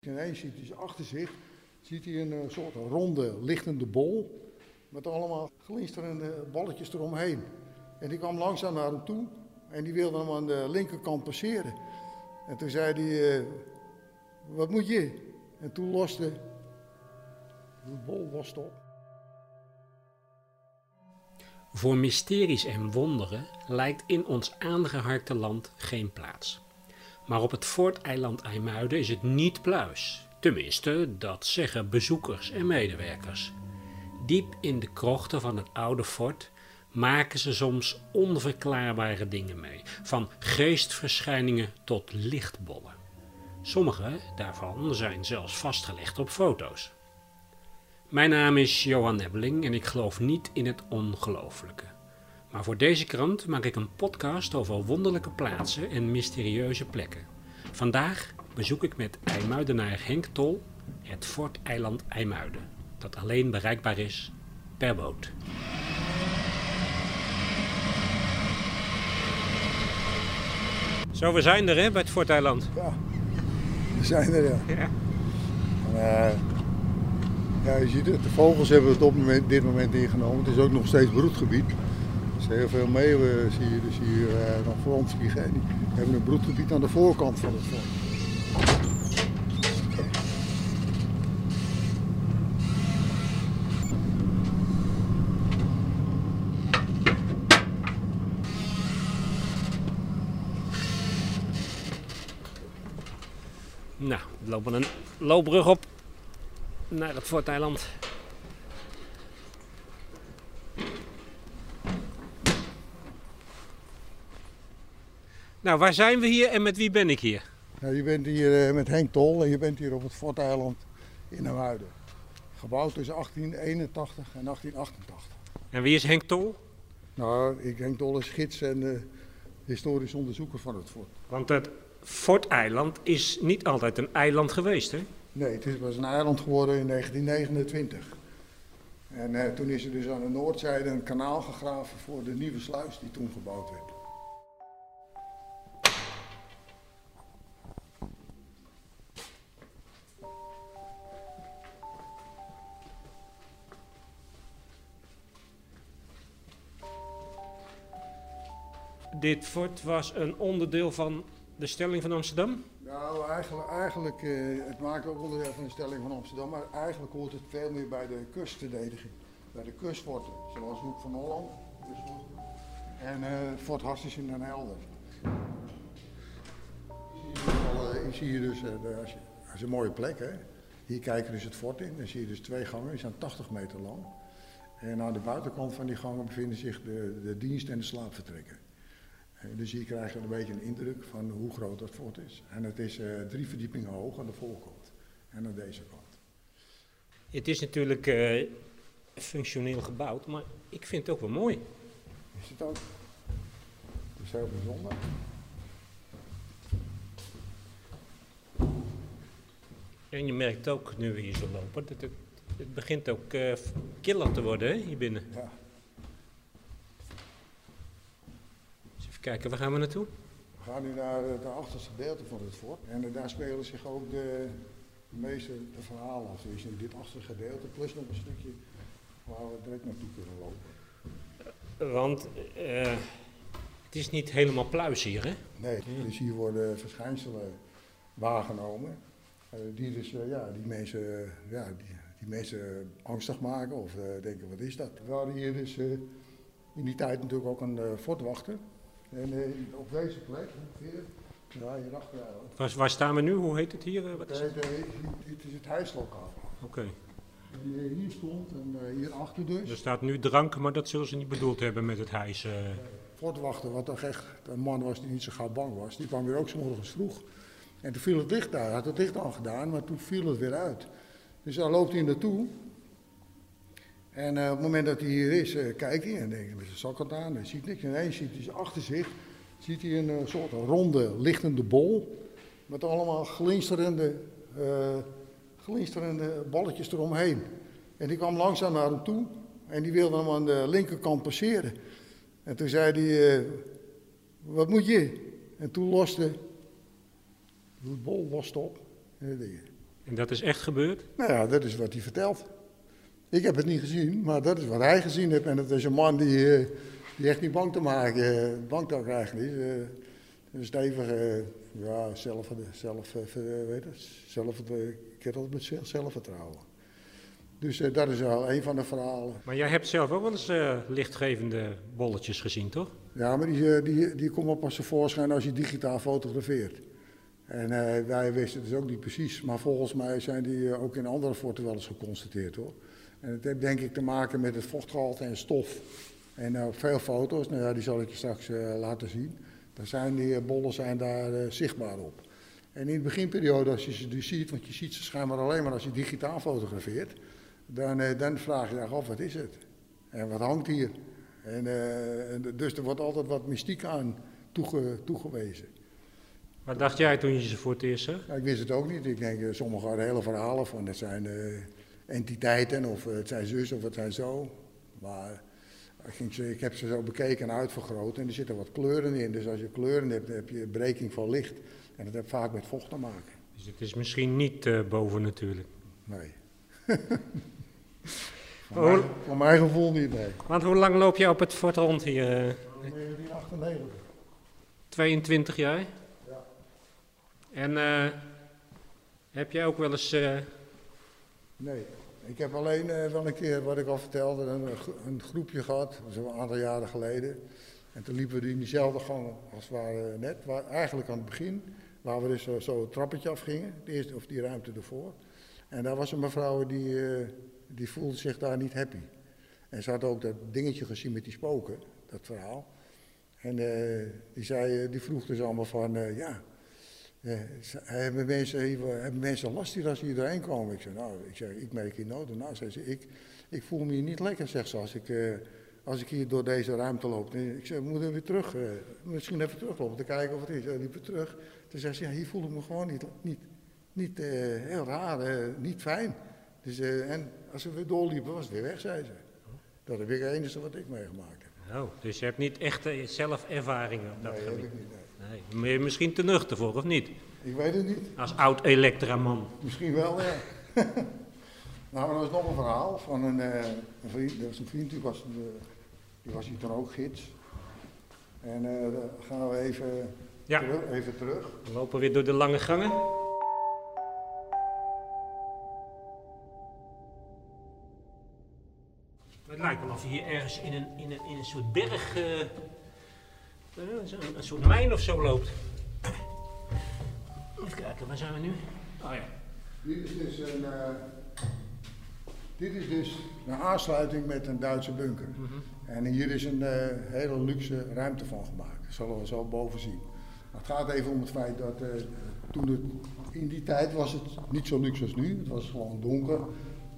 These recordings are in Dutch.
Ineens ziet hij achter zich ziet hij een eh, soort ronde, lichtende bol. Met allemaal glinsterende balletjes eromheen. En die kwam langzaam naar hem toe. En die wilde hem aan de linkerkant passeren. En toen zei hij, eh, wat moet je? En toen loste de bol loste op. Voor mysteries en wonderen lijkt in ons aangeharkte land geen plaats. Maar op het forteiland IJmuiden is het niet pluis. Tenminste, dat zeggen bezoekers en medewerkers. Diep in de krochten van het oude fort maken ze soms onverklaarbare dingen mee. Van geestverschijningen tot lichtbollen. Sommige daarvan zijn zelfs vastgelegd op foto's. Mijn naam is Johan Nebbeling en ik geloof niet in het ongelooflijke. Maar voor deze krant maak ik een podcast over wonderlijke plaatsen en mysterieuze plekken. Vandaag bezoek ik met IJmuidenaar Henk Tol het Fort Eiland IJmuiden, dat alleen bereikbaar is per boot. Zo, we zijn er hè, bij het Fort Eiland. Ja, we zijn er ja. Ja. En, eh, ja, je ziet het, de vogels hebben het op moment- dit moment ingenomen. Het is ook nog steeds broedgebied. Heel veel meeuwen zie je dus hier eh, nog voor ons vliegen. En die hebben een broedgebied aan de voorkant van het fort. Nou, we lopen een loopbrug op naar het Fort Nou, waar zijn we hier en met wie ben ik hier? Nou, je bent hier eh, met Henk Tol en je bent hier op het Forteiland in Muiden. Gebouwd tussen 1881 en 1888. En wie is Henk Tol? Nou, ik Henk Tol is gids en eh, historisch onderzoeker van het fort. Want het Fort Eiland is niet altijd een eiland geweest, hè? Nee, het is was een eiland geworden in 1929. En eh, toen is er dus aan de noordzijde een kanaal gegraven voor de nieuwe sluis die toen gebouwd werd. Dit fort was een onderdeel van de stelling van Amsterdam? Nou, eigenlijk, eigenlijk eh, het maakt ook onderdeel van de stelling van Amsterdam, maar eigenlijk hoort het veel meer bij de kustverdediging. Bij de kustforten, zoals Hoek van Holland en eh Fort Hassisen in Den Helder. Hier zie je dus, eh, je, dat is een mooie plek hè. Hier kijken dus het fort in, dan zie je dus twee gangen, die zijn 80 meter lang. En aan de buitenkant van die gangen bevinden zich de, de dienst- en de slaapvertrekken. Eh, Dus hier krijg je een beetje een indruk van hoe groot dat fort is. En het is eh, drie verdiepingen hoog aan de voorkant en aan deze kant. Het is natuurlijk eh, functioneel gebouwd, maar ik vind het ook wel mooi. Is het ook? Het is heel bijzonder. En je merkt ook, nu we hier zo lopen, dat het, het begint ook eh, killer te worden hè, hier binnen. Ja. Dus even kijken, waar gaan we naartoe? We gaan nu naar het achterste gedeelte van het fort. En eh, daar spelen zich ook de, de meeste de verhalen af. Dus in dit achterste gedeelte, plus nog een stukje waar we direct naartoe kunnen lopen. Want eh, het is niet helemaal pluis hier, hè? Nee, dus hier worden verschijnselen waargenomen. eh, die dus, eh, ja, die mensen, eh, ja, die, die mensen angstig maken of eh, denken, wat is dat? We hadden hier dus eh, in die tijd natuurlijk ook een eh, fortwachter. En op deze plek, ongeveer, ja, hierachter eigenlijk. Waar, waar staan we nu? Hoe heet het hier? Eh, Wat is het? is het hijslokaal. Oké, Die eh, hier stond en eh, hierachter dus. er staat nu drank, maar dat zullen ze niet bedoeld hebben met het hijs. Fortwachter, wat toch echt een man was die niet zo gauw bang was, die kwam weer ook 's morgens vroeg. En toen viel het licht uit, had het licht al gedaan, maar toen viel het weer uit. Dus daar loopt hij naartoe. En eh, op het moment dat hij hier is, eh, kijkt hij en denkt met zijn zakkant aan, hij ziet niks. En ineens ziet hij achter zich ziet hij een eh, soort ronde, lichtende bol. Met allemaal glinsterende, glinsterende balletjes eromheen. En die kwam langzaam naar hem toe en die wilde hem aan de linkerkant passeren. En toen zei hij, wat moet je? En toen loste, de bol loste op. En dat is echt gebeurd? Nou ja, dat is wat hij vertelt. Ik heb het niet gezien, maar dat is wat hij gezien heeft. En het is een man die, eh, die echt niet bang te maken, eh, bang te krijgen is. Eh, een stevige, ja, zelf, zelf, weet het, zelf, kerel met zelfvertrouwen. Dus dat is wel een van de verhalen. Maar jij hebt zelf ook wel eens lichtgevende bolletjes gezien, toch? Ja, maar die, die, die komen pas tevoorschijn als je digitaal fotografeert. En wij wisten het dus ook niet precies, maar volgens mij zijn die ook in andere forten wel eens geconstateerd hoor. En het heeft denk ik te maken met het vochtgehalte en stof. En uh, veel foto's, nou ja, die zal ik je straks uh, laten zien. Daar zijn die bollen zijn daar zichtbaar op. En in de beginperiode, als je ze nu ziet, want je ziet ze schijnbaar alleen maar als je digitaal fotografeert, dan, dan vraag je je af, wat is het? En wat hangt hier? En, dus er wordt altijd wat mystiek aan toege, toegewezen. Wat dacht jij toen je ze voor het eerst zag? Ja, ik wist het ook niet. Ik denk, sommigen hadden hele verhalen van, dat zijn entiteiten, of het zijn zus of het zijn zo. Maar ik, ik heb ze zo bekeken en uitvergroot en er zitten wat kleuren in. Dus als je kleuren hebt, heb je breking van licht. En dat heeft vaak met vocht te maken. Dus het is misschien niet uh, boven natuurlijk? Nee. voor, mijn, voor, mijn, gevoel niet, nee. Want hoe lang loop je op het fort rond hier? 1998. 22 jaar? Ja. En uh, heb jij ook wel eens... Uh, nee. Ik heb alleen uh, wel een keer, wat ik al vertelde, een, een groepje gehad, een aantal jaren geleden. En toen liepen we in diezelfde gang als we net, waar, eigenlijk aan het begin, waar we dus zo, zo het trappetje afgingen, de eerste, of die ruimte ervoor. En daar was een mevrouw die, uh, die voelde zich daar niet happy. En ze had ook dat dingetje gezien met die spoken, dat verhaal. En uh, die, zei, die vroeg dus allemaal van, ja, ja, hebben, mensen, hebben mensen last hier als ze hier doorheen komen? Ik zei, nou, ik, zeg, ik merk hier nood. Nou, zei ze, ik, ik voel me hier niet lekker, zegt ze, als ik, uh, als ik hier door deze ruimte loop. ik zei, we moeten weer terug, uh, misschien even teruglopen, te kijken of het is. En liepen terug. Toen zei ze, ja, hier voel ik me gewoon niet, niet, niet uh, heel raar, niet fijn. Dus, en als we weer doorliepen, was het weer weg, zei ze. Dat heb ik het enige wat ik meegemaakt heb. Oh, dus je hebt niet echte zelfervaringen op dat nee, gebied? Heb ik niet, nee. Nee, ben je misschien te nuchter voor, of niet? Ik weet het niet. Als oud elektraman. Misschien wel, ja. nou, er was nog een verhaal van een, een vriend. Dat was een vriend, die was, uh, die was hier toen ook gids. En uh, dan gaan we even, ja. terug, even terug. We lopen weer door de lange gangen. Het lijkt wel of je hier ergens in een, in een, in een soort berg een, een soort mijn of zo loopt. Even kijken, waar zijn we nu? Oh ja. Dit is dus een, uh, dit is dus een aansluiting met een Duitse bunker. Mm -hmm. En hier is een uh, hele luxe ruimte van gemaakt. Dat zullen we zo boven zien. het gaat even om het feit dat uh, toen het, in die tijd was het niet zo luxe als nu. Het was gewoon donker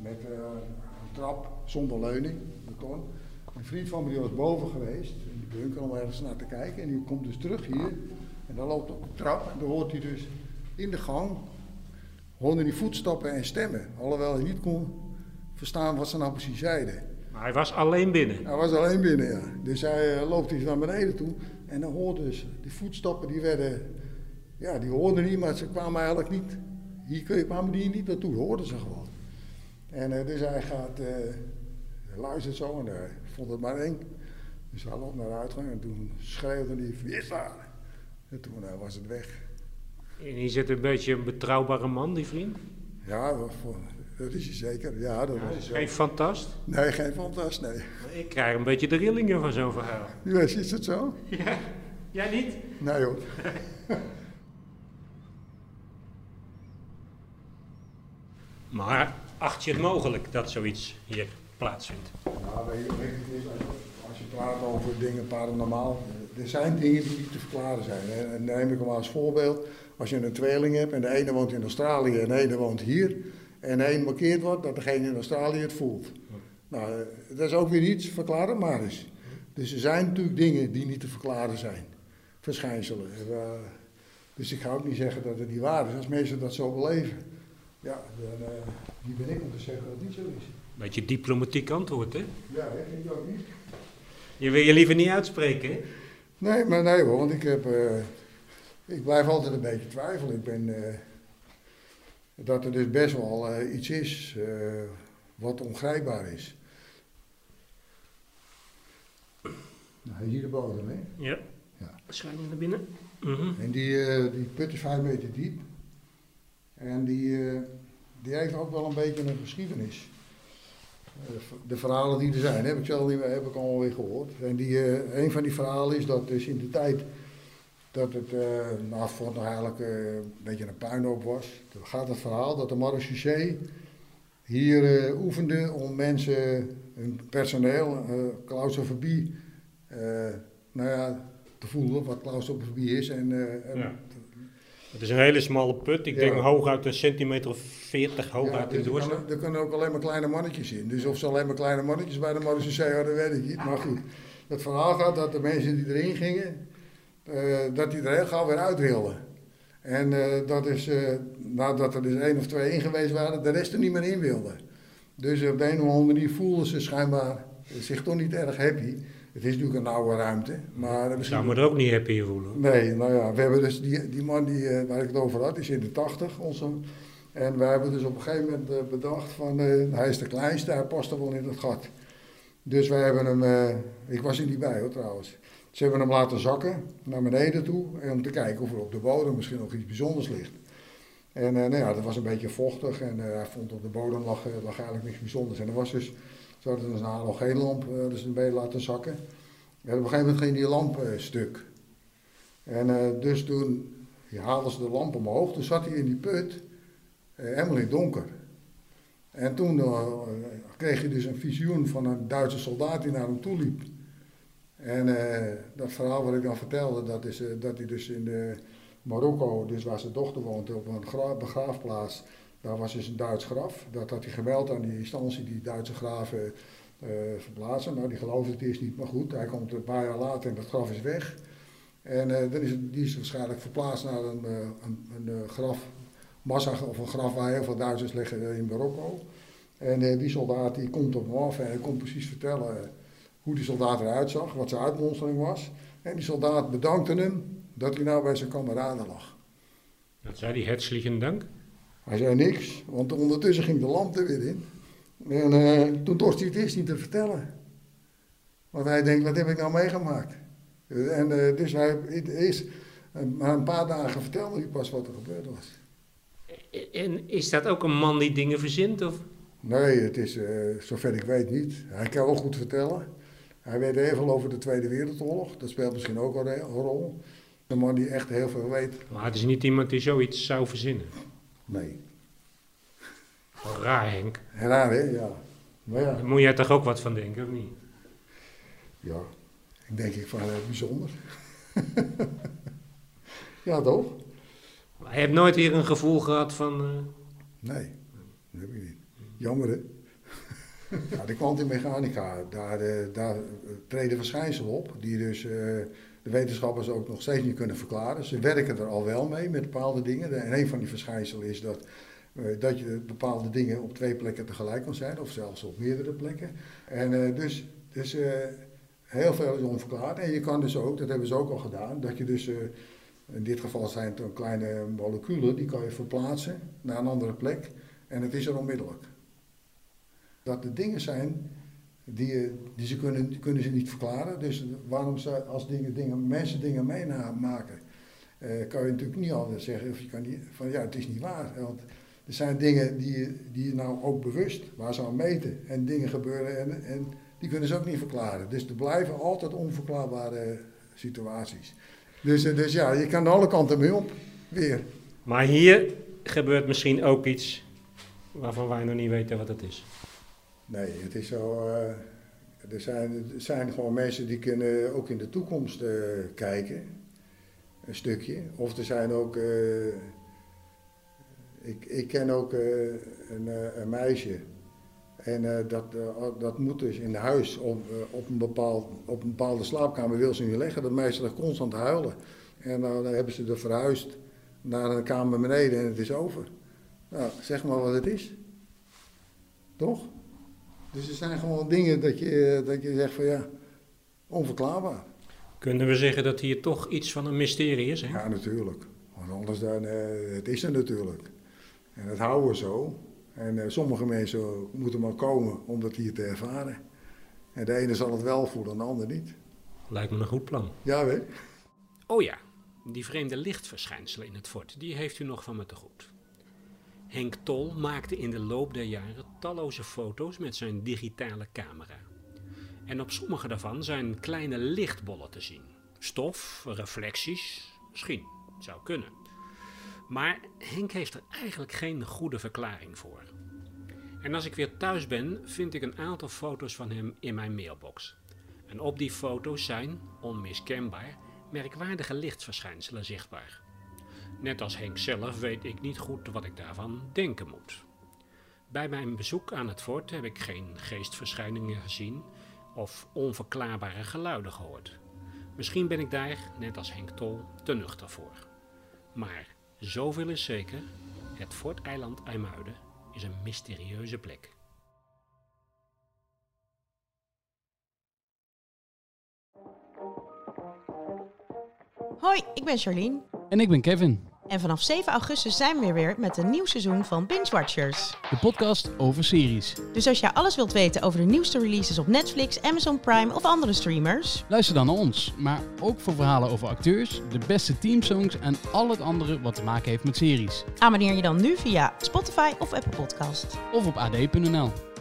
met een trap zonder leuning, beton. Een vriend van me die was boven geweest bunker om ergens naar te kijken. En die komt dus terug hier. En dan loopt op de trap. En dan hoort hij dus in de gang. Hoorde die voetstappen en stemmen. Alhoewel hij niet kon verstaan wat ze nou precies zeiden. Maar hij was alleen binnen. Hij was alleen binnen, ja. Dus hij uh, loopt hier naar beneden toe. En dan hoorde dus die voetstappen, die werden. Ja, die hoorden niet, maar ze kwamen eigenlijk niet. Hier kwamen die niet naartoe, hoorden ze gewoon. En uh, dus hij gaat. Uh, luistert zo en hij vond het maar eng. Dus hij loopt naar de uitgang en toen schreeuwde hij, wie is daar? En toen uh, was het weg. En hier zit een beetje een betrouwbare man, die vriend? Ja, dat, dat is hij zeker. Ja, dat ja, is geen fantast? Nee, geen fantast, nee. Maar ik krijg een beetje de rillingen van zo'n verhaal. Ja, is het zo? Ja. Jij niet? Nee hoor. maar acht je het mogelijk dat zoiets hier plaatsvindt? Ja, weet je, weet je, als je praat over dingen paranormaal, er zijn dingen die niet te verklaren zijn. En dan neem ik hem als voorbeeld. Als je een tweeling hebt en de ene woont in Australië en de ene woont hier. En de een markeert wordt dat degene in Australië het voelt. Nou, dat is ook weer iets, verklaren maar eens. Dus er zijn natuurlijk dingen die niet te verklaren zijn. Verschijnselen. Dus ik ga ook niet zeggen dat het niet waar is. Als mensen dat zo beleven, ja, dan uh, wie ben ik om te zeggen dat het niet zo is. Beetje diplomatiek antwoord, hè? Ja, dat vind ik ook niet. Je wil je liever niet uitspreken, hè? Nee, maar nee hoor, want ik heb... Uh, ik blijf altijd een beetje twijfelen. Ik ben... Uh, dat er dus best wel eh, iets is eh, wat ongrijpbaar is. Nou, hier de bodem, hè? Ja. Ja. Schuiling naar binnen. Mhm. En die, eh, die put is vijf meter diep. En die, eh, die heeft ook wel een beetje een geschiedenis. De verhalen die er zijn, heb ik zelf niet, heb ik allemaal weer gehoord. En die, eh, een van die verhalen is dat dus in de tijd dat het uh, nou, nog eigenlijk eh, een beetje een puinhoop was. Dan gaat het verhaal dat de marechaussee hier eh, oefende om mensen, hun personeel, eh claustrofobie, nou ja, te voelen wat claustrofobie is. En, en- Ja. Het is een hele smalle put. Ik Ja. denk hooguit een centimeter of 40 hooguit dus in er, er kunnen ook alleen maar kleine mannetjes in. Dus of ze alleen maar kleine mannetjes bij de marechaussee hadden, weet ik niet. Maar goed, het verhaal gaat dat de mensen die erin gingen, eh, dat die er heel gauw weer uit wilden. En eh, dat is, eh, nadat er dus één of twee in geweest waren, de rest er niet meer in wilden. Dus op de een of andere manier voelden ze schijnbaar zich toch niet erg happy. Het is natuurlijk een oude ruimte, maar misschien... zou me er ook niet happy voelen. Nee, nou ja, we hebben dus die, die man die, waar ik het over had, is in de 80. Onze, en we hebben dus op een gegeven moment eh, bedacht van, eh, hij is de kleinste, hij past er wel in het gat. Dus wij hebben hem, eh, ik was er niet bij hoor trouwens. Ze hebben hem laten zakken naar beneden toe om te kijken of er op de bodem misschien nog iets bijzonders ligt. En nou ja, dat was een beetje vochtig en hij vond op de bodem lag, eigenlijk niks bijzonders. En er was dus, ze hadden dus een halogeenlamp eh, dus een beetje laten zakken. En op een gegeven moment ging die lamp stuk. En dus toen haalden ze de lamp omhoog, toen zat hij in die put, in het donker. En toen eh, kreeg hij dus een visioen van een Duitse soldaat die naar hem toe liep. En eh, dat verhaal wat ik dan vertelde, dat is eh, dat hij dus in de Marokko, dus waar zijn dochter woont, op een gra- begraafplaats, daar was dus een Duits graf. Dat had hij gemeld aan die instantie die Duitse graven eh, verplaatsen. Nou, die geloofde het eerst niet, maar goed, hij komt een paar jaar later en dat graf is weg. En eh, dan is die is waarschijnlijk verplaatst naar een, eh, een, een eh, grafmassa of een graf waar heel veel Duitsers liggen eh, in Marokko. En eh, die soldaat die komt op hem af en hij komt precies vertellen eh, hoe die soldaat eruit zag, wat zijn uitmonstering was. En die soldaat bedankte hem dat hij nou bij zijn kameraden lag. Dat zei die herzlichen dank. Hij zei niks, want ondertussen ging de lamp er weer in. En toen dorst hij het eerst niet te vertellen. Want hij denkt, wat heb ik nou meegemaakt? En dus hij eh, na een paar dagen vertelde hij pas wat er gebeurd was. En is dat ook een man die dingen verzint? Of? Nee, het is, eh, zover ik weet, niet. Hij kan wel goed vertellen. Hij weet heel veel over de Tweede Wereldoorlog. Dat speelt misschien ook een rol. Een man die echt heel veel weet. Maar het is niet iemand die zoiets zou verzinnen. Nee. Raar, Henk. Raar, hè? Ja. Maar ja, Daar moet jij toch ook wat van denken, of niet? ja. ik denk ik van eh, bijzonder. ja, toch? Hij heeft nooit hier een gevoel gehad van... eh, Nee, dat heb ik niet. Jammer, ja, de kwantummechanica, daar, eh, daar treden verschijnselen op die dus eh, de wetenschappers ook nog steeds niet kunnen verklaren. Ze werken er al wel mee met bepaalde dingen. En een van die verschijnselen is dat, dat je bepaalde dingen op twee plekken tegelijk kan zijn, of zelfs op meerdere plekken. En dus, dus heel veel is onverklaard. En je kan dus ook, dat hebben ze ook al gedaan, dat je dus... in dit geval zijn het kleine moleculen, die kan je verplaatsen naar een andere plek en het is er onmiddellijk. Dat er dingen zijn die, die ze kunnen, kunnen ze niet verklaren. Dus waarom ze als dingen, dingen, mensen dingen meenamaken, eh, kan je natuurlijk niet altijd zeggen of je kan niet, van ja, het is niet waar. Want er zijn dingen die, die je nou ook bewust, waar ze aan meten en dingen gebeuren en, en die kunnen ze ook niet verklaren. Dus er blijven altijd onverklaarbare situaties. Dus, eh, dus ja, je kan alle kanten mee op, weer. Maar hier gebeurt misschien ook iets waarvan wij nog niet weten wat het is. Nee, het is zo. eh, er, zijn, er zijn gewoon mensen die kunnen ook in de toekomst eh, kijken, een stukje. Of er zijn ook. ik, ik ken ook een, een meisje. En eh, dat, eh, dat moet dus in huis op, eh, op, een bepaald, op een bepaalde slaapkamer wil ze niet leggen. Dat meisje ligt constant huilen. En dan hebben ze er verhuisd naar een kamer beneden en het is over. Nou, zeg maar wat het is. Toch? Dus er zijn gewoon dingen dat je, dat je zegt van ja, onverklaarbaar. Kunnen we zeggen dat hier toch iets van een mysterie is? Hè? Ja, natuurlijk. Want anders dan, het is er natuurlijk. En dat houden we zo. En eh, sommige mensen moeten maar komen om dat hier te ervaren. En de ene zal het wel voelen, de ander niet. Lijkt me een goed plan. Ja, weet Oh ja, die vreemde lichtverschijnselen in het fort, die heeft u nog van me te goed. Henk Tol maakte in de loop der jaren talloze foto's met zijn digitale camera. En op sommige daarvan zijn kleine lichtbollen te zien. Stof, reflecties, misschien, zou kunnen. Maar Henk heeft er eigenlijk geen goede verklaring voor. En als ik weer thuis ben, vind ik een aantal foto's van hem in mijn mailbox. En op die foto's zijn, onmiskenbaar, merkwaardige lichtverschijnselen zichtbaar. Net als Henk zelf weet ik niet goed wat ik daarvan denken moet. Bij mijn bezoek aan het fort heb ik geen geestverschijningen gezien of onverklaarbare geluiden gehoord. Misschien ben ik daar, net als Henk Tol, te nuchter voor. Maar zoveel is zeker, het forteiland IJmuiden is een mysterieuze plek. Hoi, ik ben Charlene. En ik ben Kevin, En vanaf 7 augustus zijn we weer met een nieuw seizoen van Binge Watchers. de podcast over series. Dus als jij alles wilt weten over de nieuwste releases op Netflix, Amazon Prime of andere streamers, Luister dan naar ons, maar ook voor verhalen over acteurs, de beste teamsongs en al het andere wat te maken heeft met series. abonneer je dan nu via Spotify of Apple Podcast. Of op ad.nl.